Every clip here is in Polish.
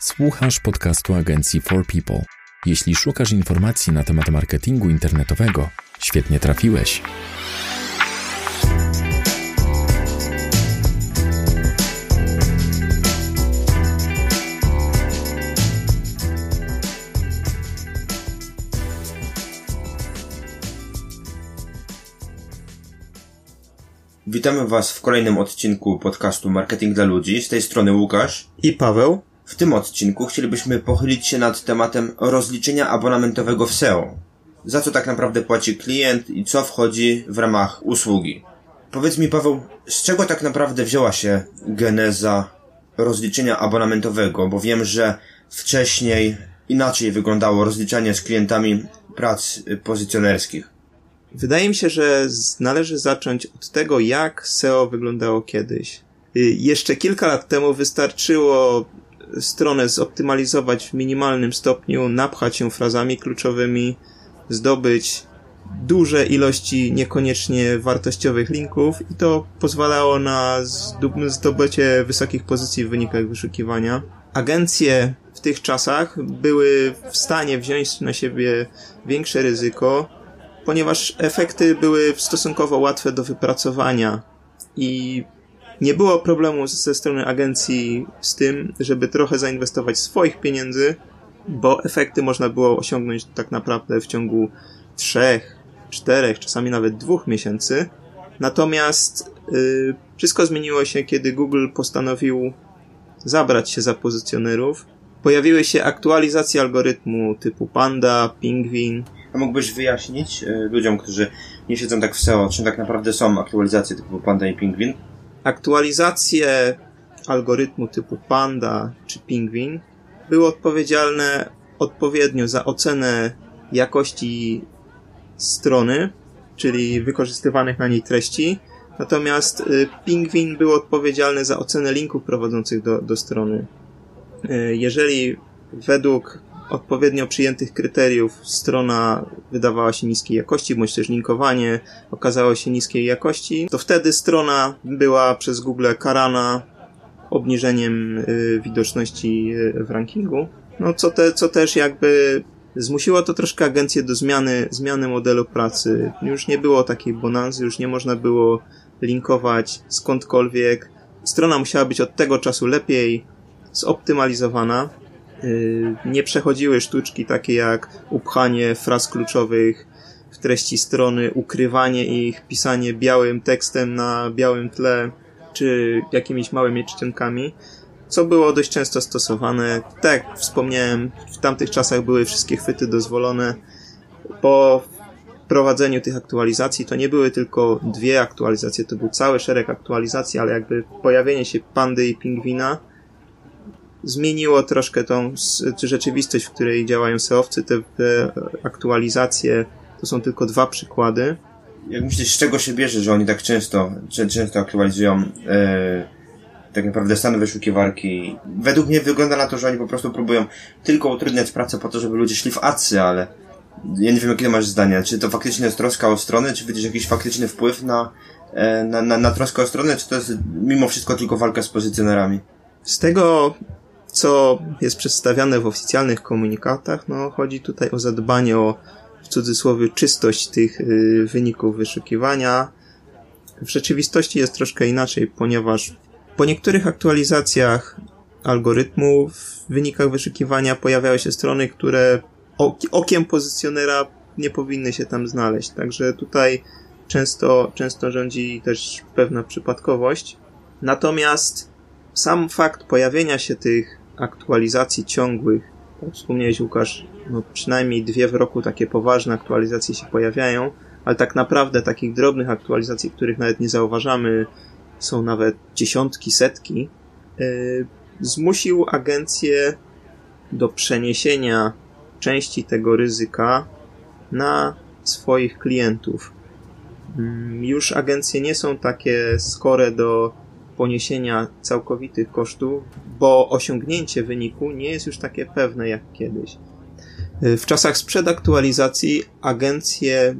Słuchasz podcastu agencji For People. Jeśli szukasz informacji na temat marketingu internetowego, świetnie trafiłeś. Witamy Was w kolejnym odcinku podcastu Marketing dla Ludzi. Z tej strony Łukasz. I Paweł. Tym odcinku chcielibyśmy pochylić się nad tematem rozliczenia abonamentowego w SEO. Za co tak naprawdę płaci klient i co wchodzi w ramach usługi. Powiedz mi Paweł, z czego tak naprawdę wzięła się geneza rozliczenia abonamentowego? Bo wiem, że wcześniej inaczej wyglądało rozliczanie z klientami prac pozycjonerskich. Wydaje mi się, że należy zacząć od tego, jak SEO wyglądało kiedyś. Y, jeszcze kilka lat temu wystarczyło stronę zoptymalizować w minimalnym stopniu, napchać ją frazami kluczowymi, zdobyć duże ilości niekoniecznie wartościowych linków i to pozwalało na zdobycie wysokich pozycji w wynikach wyszukiwania. Agencje w tych czasach były w stanie wziąć na siebie większe ryzyko, ponieważ efekty były stosunkowo łatwe do wypracowania i nie było problemu ze strony agencji z tym, żeby trochę zainwestować swoich pieniędzy, bo efekty można było osiągnąć tak naprawdę w ciągu trzech, czterech, czasami nawet dwóch miesięcy. Natomiast yy, wszystko zmieniło się, kiedy Google postanowił zabrać się za pozycjonerów. Pojawiły się aktualizacje algorytmu typu Panda, Pingwin. A mógłbyś wyjaśnić y, ludziom, którzy nie siedzą tak w SEO, czym tak naprawdę są aktualizacje typu Panda i Pingwin? Aktualizacje algorytmu typu Panda czy Pingwin były odpowiedzialne odpowiednio za ocenę jakości strony, czyli wykorzystywanych na niej treści, natomiast y, Pingwin był odpowiedzialny za ocenę linków prowadzących do, do strony. Y, jeżeli według odpowiednio przyjętych kryteriów strona wydawała się niskiej jakości, bądź też linkowanie okazało się niskiej jakości, to wtedy strona była przez Google karana obniżeniem y, widoczności y, w rankingu. No co, te, co też jakby zmusiło to troszkę agencję do zmiany, zmiany modelu pracy. Już nie było takiej bonanzy, już nie można było linkować skądkolwiek. Strona musiała być od tego czasu lepiej zoptymalizowana. Y, nie przechodziły sztuczki takie jak upchanie fraz kluczowych w treści strony, ukrywanie ich, pisanie białym tekstem na białym tle, czy jakimiś małymi czcionkami, co było dość często stosowane. Tak jak wspomniałem, w tamtych czasach były wszystkie chwyty dozwolone. Po prowadzeniu tych aktualizacji to nie były tylko dwie aktualizacje, to był cały szereg aktualizacji, ale jakby pojawienie się pandy i pingwina zmieniło troszkę tą rzeczywistość, w której działają seowcy. Te, te aktualizacje to są tylko dwa przykłady. Jak myślisz, z czego się bierze, że oni tak często, często aktualizują e, tak naprawdę stany wyszukiwarki? Według mnie wygląda na to, że oni po prostu próbują tylko utrudniać pracę po to, żeby ludzie szli w acy, ale ja nie wiem, jakie masz zdania. Czy to faktycznie jest troska o stronę, czy widzisz jakiś faktyczny wpływ na, e, na, na, na troskę o stronę, czy to jest mimo wszystko tylko walka z pozycjonerami? Z tego, co jest przedstawiane w oficjalnych komunikatach, no chodzi tutaj o zadbanie o w cudzysłowie czystość tych y, wyników wyszukiwania. W rzeczywistości jest troszkę inaczej, ponieważ po niektórych aktualizacjach algorytmu w wynikach wyszukiwania pojawiały się strony, które okiem pozycjonera nie powinny się tam znaleźć. Także tutaj często, często rządzi też pewna przypadkowość. Natomiast sam fakt pojawienia się tych aktualizacji ciągłych, jak wspomniałeś Łukasz, no przynajmniej dwie w roku takie poważne aktualizacje się pojawiają, ale tak naprawdę takich drobnych aktualizacji, których nawet nie zauważamy, są nawet dziesiątki, setki, yy, zmusił agencję do przeniesienia części tego ryzyka na swoich klientów. Yy, już agencje nie są takie skore do poniesienia całkowitych kosztów, bo osiągnięcie wyniku nie jest już takie pewne jak kiedyś. W czasach sprzed aktualizacji agencje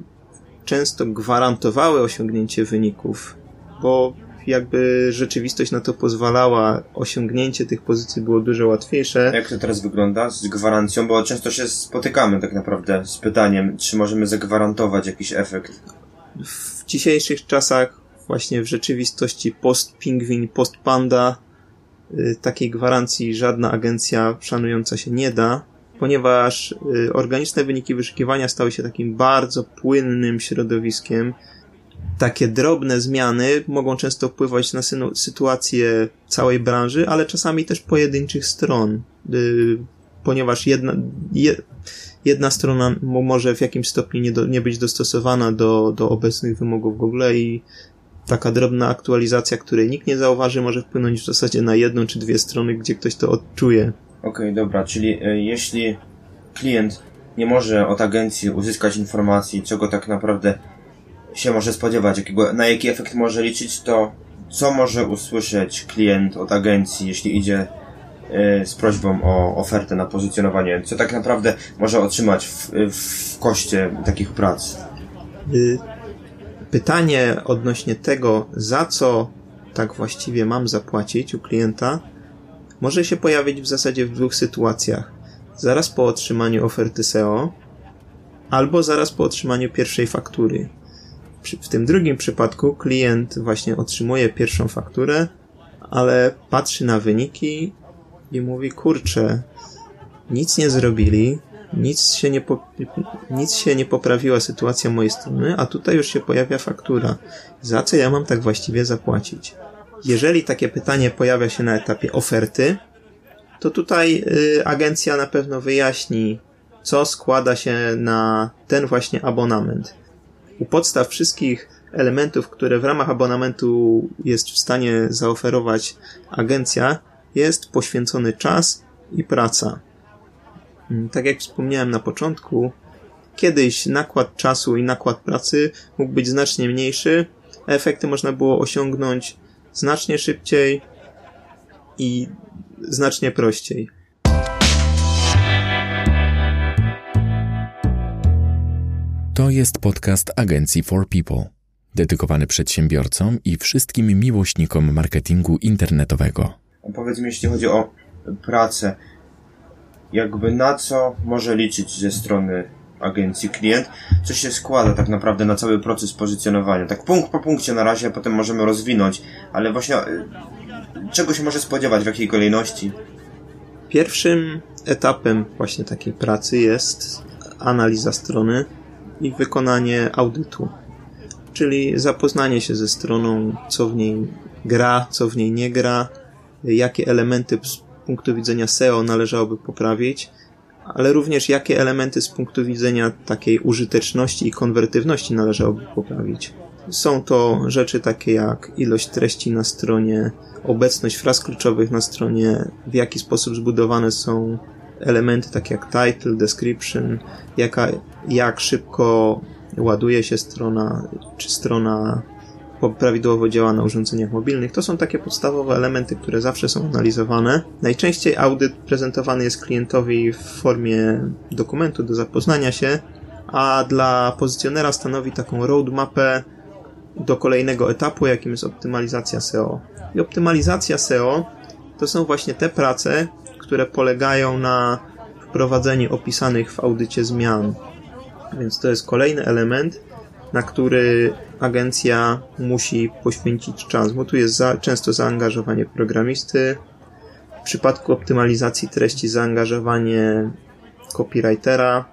często gwarantowały osiągnięcie wyników, bo jakby rzeczywistość na to pozwalała, osiągnięcie tych pozycji było dużo łatwiejsze. Jak to teraz wygląda z gwarancją? Bo często się spotykamy tak naprawdę z pytaniem, czy możemy zagwarantować jakiś efekt. W dzisiejszych czasach, właśnie w rzeczywistości post-pingwin, post-panda, y, takiej gwarancji żadna agencja szanująca się nie da, ponieważ y, organiczne wyniki wyszukiwania stały się takim bardzo płynnym środowiskiem, takie drobne zmiany mogą często wpływać na sytuację całej branży, ale czasami też pojedynczych stron, yy, ponieważ jedna, je, jedna strona może w jakimś stopniu nie, do, nie być dostosowana do, do obecnych wymogów Google i taka drobna aktualizacja, której nikt nie zauważy, może wpłynąć w zasadzie na jedną czy dwie strony, gdzie ktoś to odczuje. Okej, okay, dobra, czyli y, jeśli klient nie może od agencji uzyskać informacji, czego tak naprawdę się może spodziewać, jakiego, na jaki efekt może liczyć, to co może usłyszeć klient od agencji, jeśli idzie y, z prośbą o ofertę na pozycjonowanie? Co tak naprawdę może otrzymać w, w koszcie takich prac? Y, pytanie odnośnie tego, za co tak właściwie mam zapłacić u klienta, może się pojawić w zasadzie w dwóch sytuacjach. Zaraz po otrzymaniu oferty SEO, albo zaraz po otrzymaniu pierwszej faktury. W tym drugim przypadku klient właśnie otrzymuje pierwszą fakturę, ale patrzy na wyniki i mówi, kurczę, nic nie zrobili, nic się nie, po, nic się nie poprawiła sytuacja mojej strony, a tutaj już się pojawia faktura. Za co ja mam tak właściwie zapłacić? Jeżeli takie pytanie pojawia się na etapie oferty, to tutaj y, agencja na pewno wyjaśni, co składa się na ten właśnie abonament u podstaw wszystkich elementów, które w ramach abonamentu jest w stanie zaoferować agencja, jest poświęcony czas i praca. Mm, tak jak wspomniałem na początku, kiedyś nakład czasu i nakład pracy mógł być znacznie mniejszy, a efekty można było osiągnąć znacznie szybciej i znacznie prościej. To jest podcast agencji For People, dedykowany przedsiębiorcom i wszystkim miłośnikom marketingu internetowego. Powiedz mi, jeśli chodzi o pracę, jakby na co może liczyć ze strony agencji klient, co się składa tak naprawdę na cały proces pozycjonowania. Tak punkt po punkcie na razie, potem możemy rozwinąć, ale właśnie y, czego się może spodziewać, w jakiej kolejności? Pierwszym etapem właśnie takiej pracy jest analiza strony, i wykonanie audytu. Czyli zapoznanie się ze stroną, co w niej gra, co w niej nie gra, jakie elementy punktu widzenia SEO należałoby poprawić, ale również jakie elementy z punktu widzenia takiej użyteczności i konwertywności należałoby poprawić. Są to rzeczy takie jak ilość treści na stronie, obecność fraz kluczowych na stronie, w jaki sposób zbudowane są elementy takie jak title, description, jaka, jak szybko ładuje się strona, czy strona prawidłowo działa na urządzeniach mobilnych. To są takie podstawowe elementy, które zawsze są analizowane. Najczęściej audyt prezentowany jest klientowi w formie dokumentu do zapoznania się, a dla pozycjonera stanowi taką roadmapę do kolejnego etapu, jakim jest optymalizacja SEO. I optymalizacja SEO to są właśnie te prace, które polegają na wprowadzeniu opisanych w audycie zmian. Więc to jest kolejny element, na który agencja musi poświęcić czas, bo tu jest za, często zaangażowanie programisty, w przypadku optymalizacji treści zaangażowanie copywritera,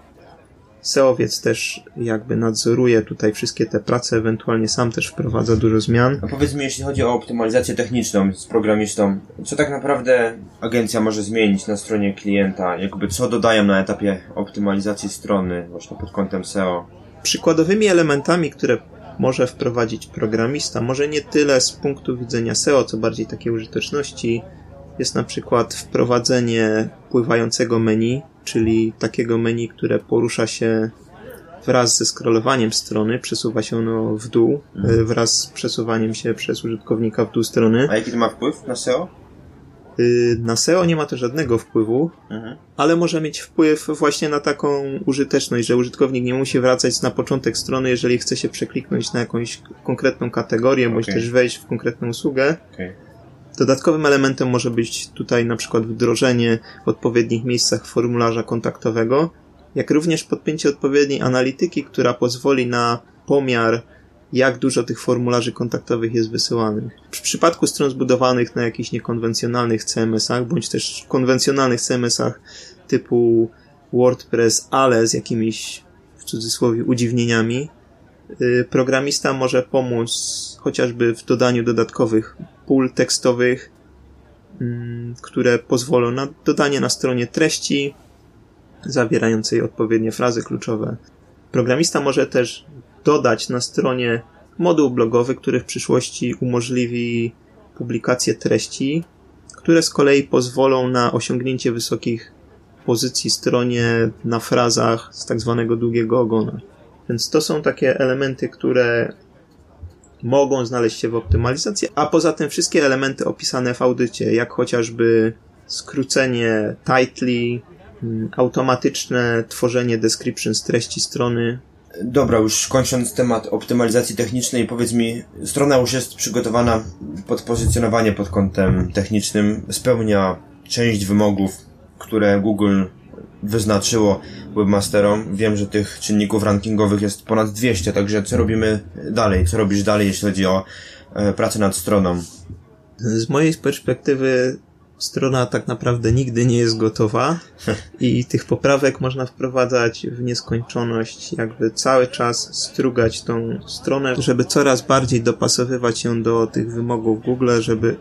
SEOwiec też jakby nadzoruje tutaj wszystkie te prace, ewentualnie sam też wprowadza dużo zmian. A powiedz mi, jeśli chodzi o optymalizację techniczną z programistą, co tak naprawdę agencja może zmienić na stronie klienta? Jakby co dodają na etapie optymalizacji strony właśnie pod kątem SEO? Przykładowymi elementami, które może wprowadzić programista, może nie tyle z punktu widzenia SEO, co bardziej takiej użyteczności, jest na przykład wprowadzenie pływającego menu, czyli takiego menu, które porusza się wraz ze scrollowaniem strony, przesuwa się ono w dół, mhm. wraz z przesuwaniem się przez użytkownika w dół strony. A jaki to ma wpływ na SEO? Y, na SEO nie ma to żadnego wpływu, Mhm. ale może mieć wpływ właśnie na taką użyteczność, że użytkownik nie musi wracać na początek strony, jeżeli chce się przekliknąć na jakąś konkretną kategorię, bądź Okej. też wejść w konkretną usługę. Okej. Dodatkowym elementem może być tutaj na przykład wdrożenie w odpowiednich miejscach formularza kontaktowego, jak również podpięcie odpowiedniej analityki, która pozwoli na pomiar, jak dużo tych formularzy kontaktowych jest wysyłanych. W przypadku stron zbudowanych na jakichś niekonwencjonalnych CMS-ach, bądź też konwencjonalnych CMS-ach typu WordPress, ale z jakimiś w cudzysłowie udziwnieniami, y, programista może pomóc chociażby w dodaniu dodatkowych pól tekstowych, mm, które pozwolą na dodanie na stronie treści zawierającej odpowiednie frazy kluczowe. Programista może też dodać na stronie moduł blogowy, który w przyszłości umożliwi publikację treści, które z kolei pozwolą na osiągnięcie wysokich pozycji stronie na frazach z tak zwanego długiego ogona. Więc to są takie elementy, które mogą znaleźć się w optymalizacji, a poza tym wszystkie elementy opisane w audycie, jak chociażby skrócenie titli, mm, automatyczne tworzenie description z treści strony. Dobra, już kończąc temat optymalizacji technicznej, powiedz mi, strona już jest przygotowana pod pozycjonowanie pod kątem technicznym, spełnia część wymogów, które Google wyznaczyło webmasterom. Wiem, że tych czynników rankingowych jest ponad 200, także co robimy dalej? Co robisz dalej, jeśli chodzi o e, pracę nad stroną? Z mojej perspektywy strona tak naprawdę nigdy nie jest gotowa i tych poprawek można wprowadzać w nieskończoność, jakby cały czas strugać tą stronę, żeby coraz bardziej dopasowywać ją do tych wymogów Google, żeby,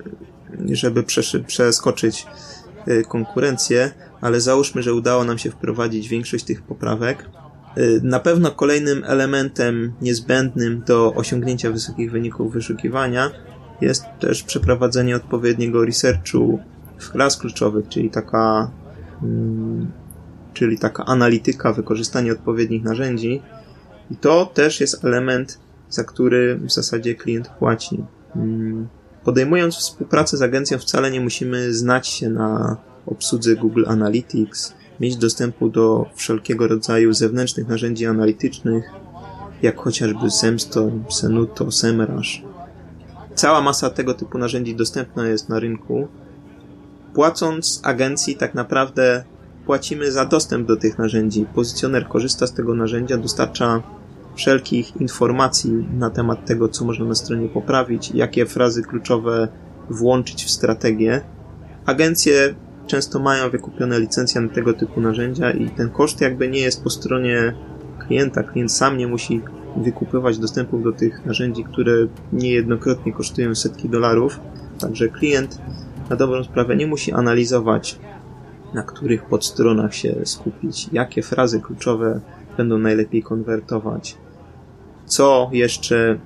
żeby przeskoczyć y, konkurencję, ale załóżmy, że udało nam się wprowadzić większość tych poprawek. Y, Na pewno kolejnym elementem niezbędnym do osiągnięcia wysokich wyników wyszukiwania jest też przeprowadzenie odpowiedniego researchu klas kluczowych, czyli taka, mm, czyli taka analityka, wykorzystanie odpowiednich narzędzi. I to też jest element, za który w zasadzie klient płaci. Mm, Podejmując współpracę z agencją, wcale nie musimy znać się na obsłudze Google Analytics, mieć dostępu do wszelkiego rodzaju zewnętrznych narzędzi analitycznych, jak chociażby Semstorm, Senuto, Semrush. Cała masa tego typu narzędzi dostępna jest na rynku. Płacąc agencji, tak naprawdę płacimy za dostęp do tych narzędzi. Pozycjoner korzysta z tego narzędzia, dostarcza wszelkich informacji na temat tego, co można na stronie poprawić, jakie frazy kluczowe włączyć w strategię. Agencje często mają wykupione licencje na tego typu narzędzia i ten koszt jakby nie jest po stronie klienta. Klient sam nie musi wykupywać dostępów do tych narzędzi, które niejednokrotnie kosztują setki dolarów. Także klient na dobrą sprawę nie musi analizować, na których podstronach się skupić, jakie frazy kluczowe będą najlepiej konwertować, co jeszcze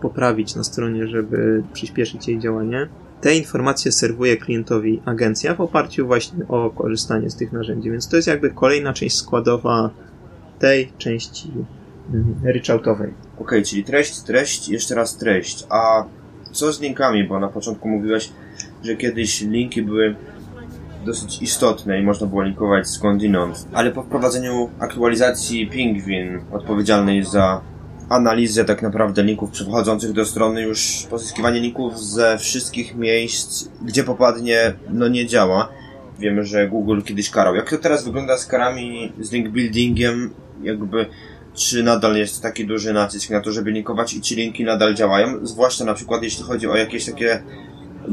poprawić na stronie, żeby przyspieszyć jej działanie. Te informacje serwuje klientowi agencja w oparciu właśnie o korzystanie z tych narzędzi, więc to jest jakby kolejna część składowa tej części mm, reachoutowej. Okej, czyli treść, treść, jeszcze raz treść. A co z linkami? Bo na początku mówiłeś, że kiedyś linki były dosyć istotne i można było linkować skądinąd. Ale po wprowadzeniu aktualizacji Pingwin, odpowiedzialnej za analizę tak naprawdę linków przechodzących do strony, już pozyskiwanie linków ze wszystkich miejsc, gdzie popadnie, no nie działa. Wiemy, że Google kiedyś karał. Jak to teraz wygląda z karami, z link buildingiem, jakby czy nadal jest taki duży nacisk na to, żeby linkować i czy linki nadal działają, zwłaszcza na przykład jeśli chodzi o jakieś takie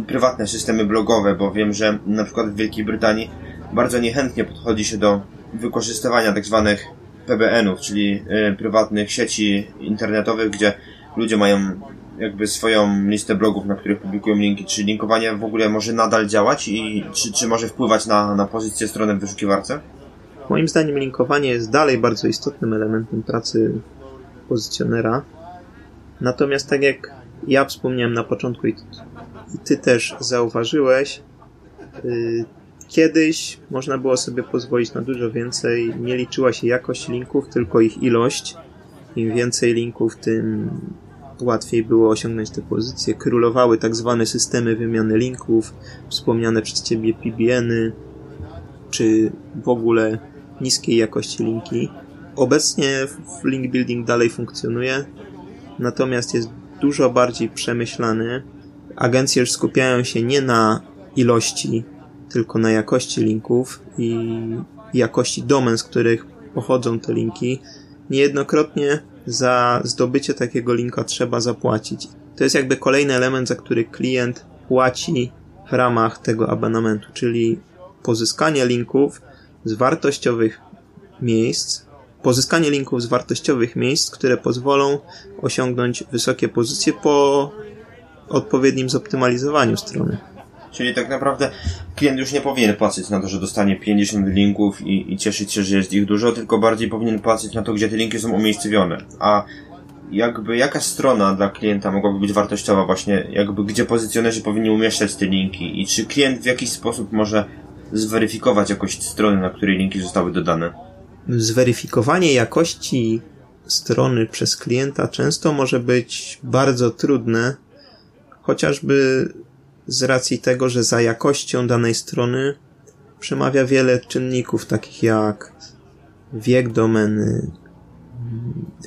prywatne systemy blogowe, bo wiem, że na przykład w Wielkiej Brytanii bardzo niechętnie podchodzi się do wykorzystywania tak zwanych PBN-ów, czyli y, prywatnych sieci internetowych, gdzie ludzie mają jakby swoją listę blogów, na których publikują linki. Czy linkowanie w ogóle może nadal działać i czy, czy może wpływać na, na pozycję strony w wyszukiwarce? Moim zdaniem linkowanie jest dalej bardzo istotnym elementem pracy pozycjonera. Natomiast tak jak ja wspomniałem na początku i i ty też zauważyłeś, yy, kiedyś można było sobie pozwolić na dużo więcej. Nie liczyła się jakość linków, tylko ich ilość. Im więcej linków, tym łatwiej było osiągnąć te pozycje. Królowały tak zwane systemy wymiany linków, wspomniane przez ciebie PBN-y, czy w ogóle niskiej jakości linki. Obecnie link building dalej funkcjonuje, natomiast jest dużo bardziej przemyślany. Agencje już skupiają się nie na ilości, tylko na jakości linków i jakości domen, z których pochodzą te linki. Niejednokrotnie za zdobycie takiego linka trzeba zapłacić. To jest jakby kolejny element, za który klient płaci w ramach tego abonamentu, czyli pozyskanie linków z wartościowych miejsc, pozyskanie linków z wartościowych miejsc, które pozwolą osiągnąć wysokie pozycje po odpowiednim zoptymalizowaniu strony. Czyli tak naprawdę klient już nie powinien płacić na to, że dostanie 50 linków i, i cieszyć się, że jest ich dużo, tylko bardziej powinien płacić na to, gdzie te linki są umiejscowione. A jakby jaka strona dla klienta mogłaby być wartościowa właśnie, jakby gdzie pozycjonerzy powinni umieszczać te linki i czy klient w jakiś sposób może zweryfikować jakość strony, na której linki zostały dodane? Zweryfikowanie jakości strony przez klienta często może być bardzo trudne, chociażby z racji tego, że za jakością danej strony przemawia wiele czynników, takich jak wiek domeny,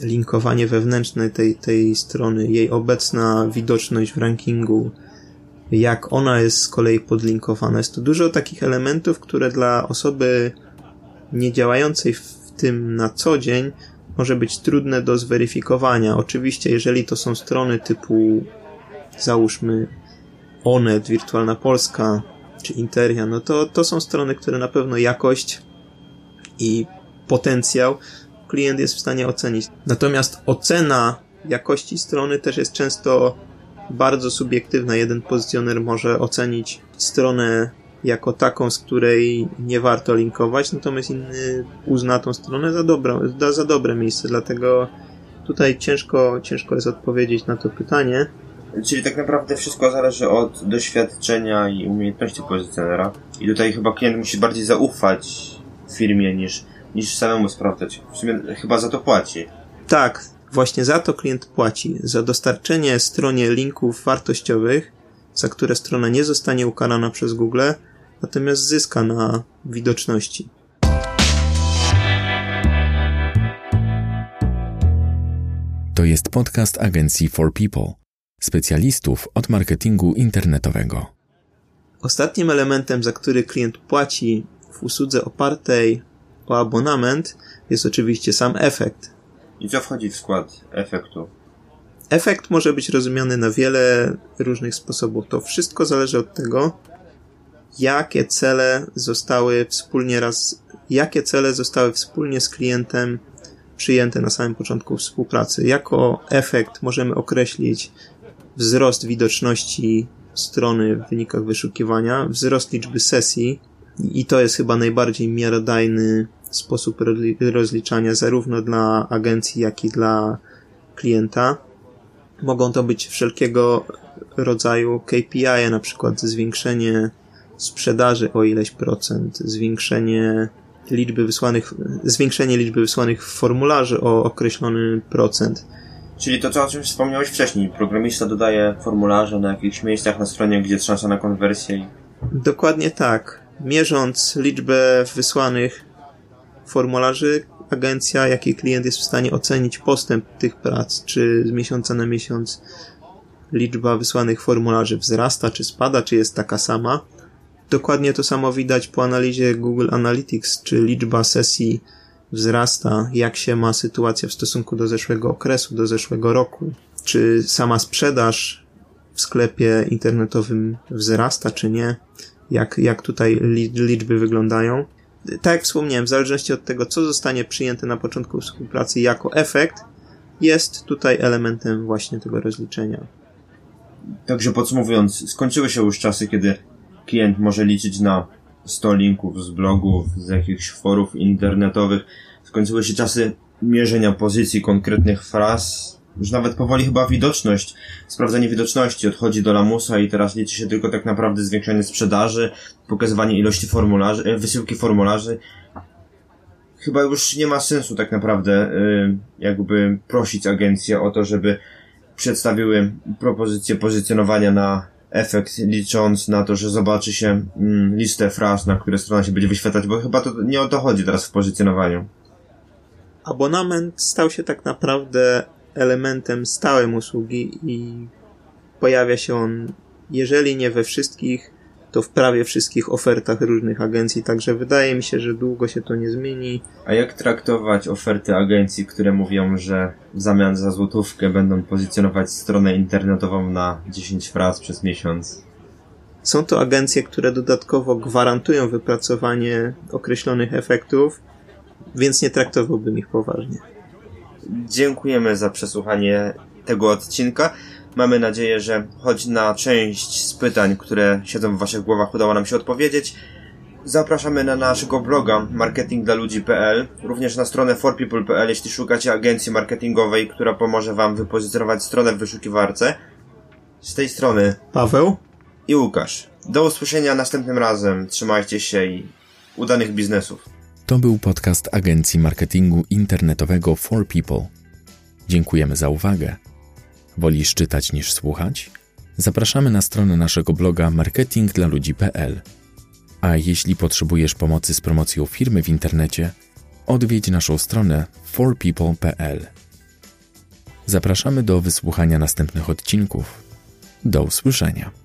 linkowanie wewnętrzne tej, tej strony, jej obecna widoczność w rankingu, jak ona jest z kolei podlinkowana. Jest to dużo takich elementów, które dla osoby nie działającej w tym na co dzień może być trudne do zweryfikowania. Oczywiście, jeżeli to są strony typu, załóżmy, Onet, Wirtualna Polska czy Interia, no to, to są strony, które na pewno jakość i potencjał klient jest w stanie ocenić. Natomiast ocena jakości strony też jest często bardzo subiektywna. Jeden pozycjoner może ocenić stronę jako taką, z której nie warto linkować, natomiast inny uzna tą stronę za, dobrą, za dobre miejsce, dlatego tutaj ciężko, ciężko jest odpowiedzieć na to pytanie. Czyli tak naprawdę wszystko zależy od doświadczenia i umiejętności pozycjonera. I tutaj chyba klient musi bardziej zaufać firmie niż, niż samemu sprawdzać. W sumie chyba za to płaci. Tak, właśnie za to klient płaci. Za dostarczenie stronie linków wartościowych, za które strona nie zostanie ukarana przez Google, natomiast zyska na widoczności. To jest podcast agencji For People specjalistów od marketingu internetowego. Ostatnim elementem, za który klient płaci w usłudze opartej o abonament, jest oczywiście sam efekt. I co wchodzi w skład efektu? Efekt może być rozumiany na wiele różnych sposobów. To wszystko zależy od tego, jakie cele zostały wspólnie raz, jakie cele zostały wspólnie z klientem przyjęte na samym początku współpracy. Jako efekt możemy określić wzrost widoczności strony w wynikach wyszukiwania, wzrost liczby sesji i to jest chyba najbardziej miarodajny sposób rozliczania zarówno dla agencji, jak i dla klienta. Mogą to być wszelkiego rodzaju KPI, na przykład zwiększenie sprzedaży o ileś procent, zwiększenie liczby wysłanych, zwiększenie liczby wysłanych formularzy o określony procent Czyli to, co o czym wspomniałeś wcześniej. Programista dodaje formularze na jakichś miejscach na stronie, gdzie jest szansa na konwersję. Dokładnie tak. Mierząc liczbę wysłanych formularzy, agencja, jak i klient jest w stanie ocenić postęp tych prac, czy z miesiąca na miesiąc liczba wysłanych formularzy wzrasta, czy spada, czy jest taka sama. Dokładnie to samo widać po analizie Google Analytics, czy liczba sesji wzrasta, jak się ma sytuacja w stosunku do zeszłego okresu, do zeszłego roku, czy sama sprzedaż w sklepie internetowym wzrasta, czy nie, jak, jak tutaj liczby wyglądają. Tak jak wspomniałem, w zależności od tego, co zostanie przyjęte na początku współpracy jako efekt, jest tutaj elementem właśnie tego rozliczenia. Także podsumowując, skończyły się już czasy, kiedy klient może liczyć na 100 linków z blogów, z jakichś forów internetowych. Skończyły się czasy mierzenia pozycji konkretnych fraz. Już nawet powoli chyba widoczność, sprawdzanie widoczności odchodzi do lamusa i teraz liczy się tylko tak naprawdę zwiększenie sprzedaży, pokazywanie ilości formularzy, e, wysyłki formularzy. Chyba już nie ma sensu tak naprawdę y, jakby prosić agencję o to, żeby przedstawiły propozycję pozycjonowania na efekt, licząc na to, że zobaczy się mm, listę fraz, na które strona się będzie wyświetlać, bo chyba to nie o to chodzi teraz w pozycjonowaniu. Abonament stał się tak naprawdę elementem stałym usługi i pojawia się on, jeżeli nie we wszystkich, to w prawie wszystkich ofertach różnych agencji, także wydaje mi się, że długo się to nie zmieni. A jak traktować oferty agencji, które mówią, że w zamian za złotówkę będą pozycjonować stronę internetową na 10 fraz przez miesiąc? Są to agencje, które dodatkowo gwarantują wypracowanie określonych efektów, więc nie traktowałbym ich poważnie. Dziękujemy za przesłuchanie tego odcinka. Mamy nadzieję, że choć na część z pytań, które siedzą w Waszych głowach, udało nam się odpowiedzieć. Zapraszamy na naszego bloga marketingdlaludzi.pl, również na stronę forpeople.pl, jeśli szukacie agencji marketingowej, która pomoże Wam wypozycjonować stronę w wyszukiwarce. Z tej strony Paweł? i Łukasz. Do usłyszenia następnym razem. Trzymajcie się i udanych biznesów. To był podcast agencji marketingu internetowego For People. Dziękujemy za uwagę. Wolisz czytać niż słuchać? Zapraszamy na stronę naszego bloga marketingdlaludzi.pl. A jeśli potrzebujesz pomocy z promocją firmy w internecie, odwiedź naszą stronę forpeople.pl. Zapraszamy do wysłuchania następnych odcinków. Do usłyszenia.